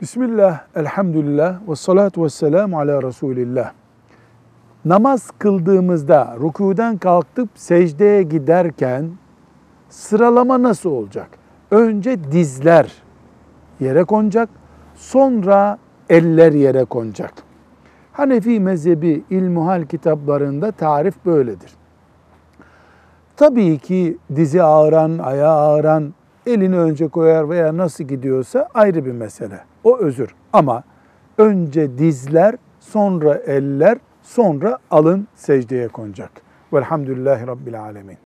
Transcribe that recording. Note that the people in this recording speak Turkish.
Bismillah, elhamdülillah ve salatu ve selamu ala Resulillah. Namaz kıldığımızda rükudan kalkıp secdeye giderken sıralama nasıl olacak? Önce dizler yere konacak, sonra eller yere konacak. Hanefi mezhebi ilmuhal kitaplarında tarif böyledir. Tabii ki dizi ağıran, ayağı ağıran elini önce koyar veya nasıl gidiyorsa ayrı bir mesele. O özür. Ama önce dizler, sonra eller, sonra alın secdeye konacak. Velhamdülillahi Rabbil Alemin.